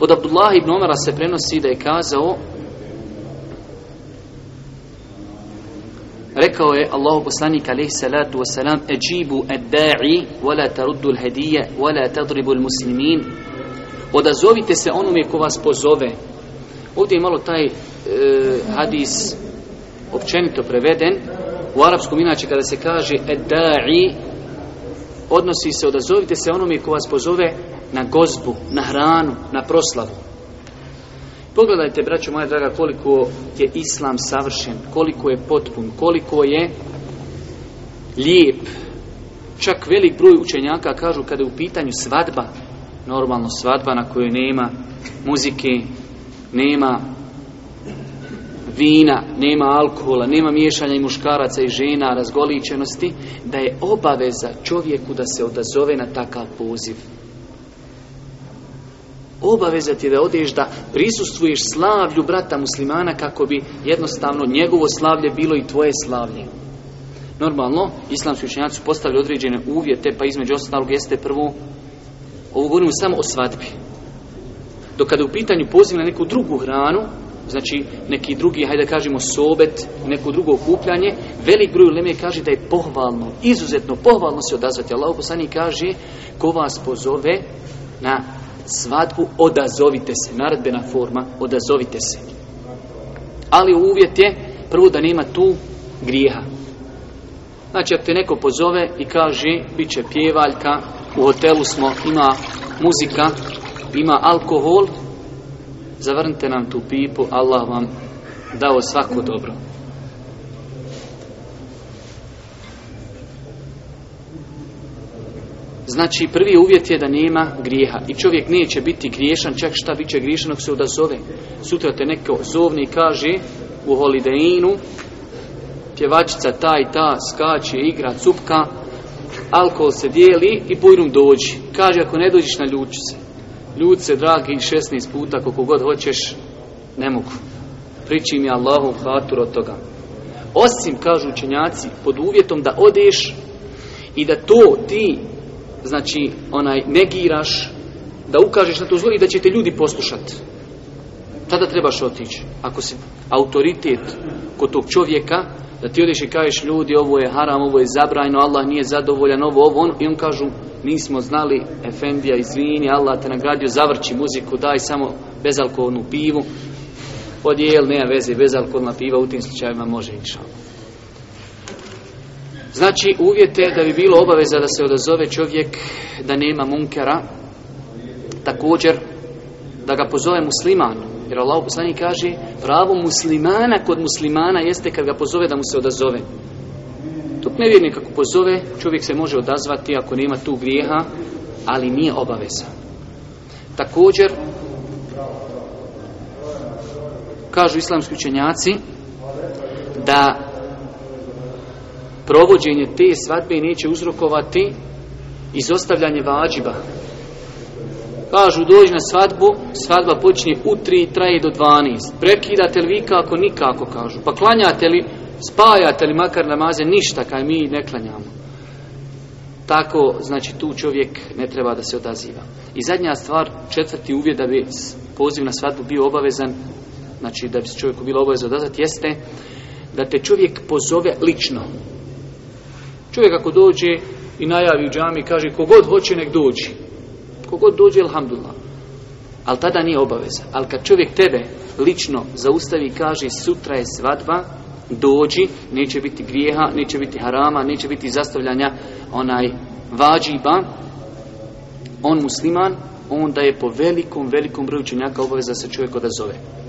Od Abdullah ibn Omara se prenosi da je kazao Rekao je Allahu poslanik alejhi salatu wasalam Ejibu ad-da'i wala taruddu l'hedije hadiya wala tadribu l'muslimin muslimin Odazovite se onome ko vas pozove. Ovdje je malo taj e, hadis općenito preveden. U arapskom inače kada se kaže Eddai odnosi se odazovite se onome ko vas pozove na gozbu, na hranu, na proslavu. Pogledajte, braćo moja draga, koliko je islam savršen, koliko je potpun, koliko je lijep. Čak velik broj učenjaka kažu kada je u pitanju svadba, normalno svadba na kojoj nema muzike, nema vina, nema alkohola, nema miješanja i muškaraca i žena, razgoličenosti, da je obaveza čovjeku da se odazove na takav poziv. Obaveza ti da odeš da prisustvuješ slavlju brata muslimana kako bi jednostavno njegovo slavlje bilo i tvoje slavlje. Normalno, islamski učenjaci su postavili određene uvjete, pa između ostalog jeste prvo, ovo govorimo samo o svatbi. Dok kada u pitanju poziv na neku drugu hranu, znači neki drugi, hajde da kažemo sobet, neko drugo okupljanje, velik broj uleme kaže da je pohvalno, izuzetno pohvalno se odazvati. Allah poslani kaže, ko vas pozove na svatku, odazovite se. naredbena forma, odazovite se. Ali uvjet je, prvo da nema tu grijeha. Znači, ako te neko pozove i kaže, bit će pjevaljka, u hotelu smo, ima muzika, ima alkohol, zavrnite nam tu pipu, Allah vam dao svako dobro. Znači, prvi uvjet je da nema grijeha. I čovjek neće biti griješan, čak šta bit će griješan ako se odazove. Sutra te neko zovni i kaže u holideinu pjevačica ta i ta skače, igra, cupka, alkohol se dijeli i bujrum dođi. Kaže, ako ne dođiš na ljuči se. Ljud se, dragi, 16 puta, koliko god hoćeš, ne mogu. Priči mi Allahom hatur od toga. Osim, kažu učenjaci, pod uvjetom da odeš i da to ti znači onaj negiraš da ukažeš na to zlo i da će te ljudi poslušati. Tada trebaš otići. Ako si autoritet kod tog čovjeka, da ti odeš i kažeš ljudi ovo je haram, ovo je zabrajno, Allah nije zadovoljan, ovo, ovo, ono, i on kažu nismo znali, Efendija, izvini, Allah te nagradio, zavrči muziku, daj samo bezalkoholnu pivu, odijel, nema veze, bezalkoholna piva u tim slučajevima može inša. Znači, uvjete da bi bilo obaveza da se odazove čovjek da nema munkera, također da ga pozove musliman. Jer Allah poslani kaže, pravo muslimana kod muslimana jeste kad ga pozove da mu se odazove. Tuk ne kako pozove, čovjek se može odazvati ako nema tu grijeha, ali nije obaveza. Također, kažu islamski učenjaci, da provođenje te svadbe neće uzrokovati izostavljanje vađiba. Kažu, dođi na svadbu, svadba počinje u 3 i traje do 12. Prekidate li vi kako? Nikako, kažu. Pa klanjate li, spajate li makar namaze? Ništa, kaj mi ne klanjamo. Tako, znači, tu čovjek ne treba da se odaziva. I zadnja stvar, četvrti uvjet da bi poziv na svadbu bio obavezan, znači da bi se čovjeku bilo obavezno odazvati, jeste da te čovjek pozove lično. Čovjek ako dođe i najavi u džami, kaže kogod hoće nek dođi. Kogod dođe, alhamdulillah. Ali tada nije obaveza. Ali kad čovjek tebe lično zaustavi i kaže sutra je svadba, dođi, neće biti grijeha, neće biti harama, neće biti zastavljanja onaj vađiba, on musliman, onda je po velikom, velikom broju činjaka obaveza se čovjek odazove.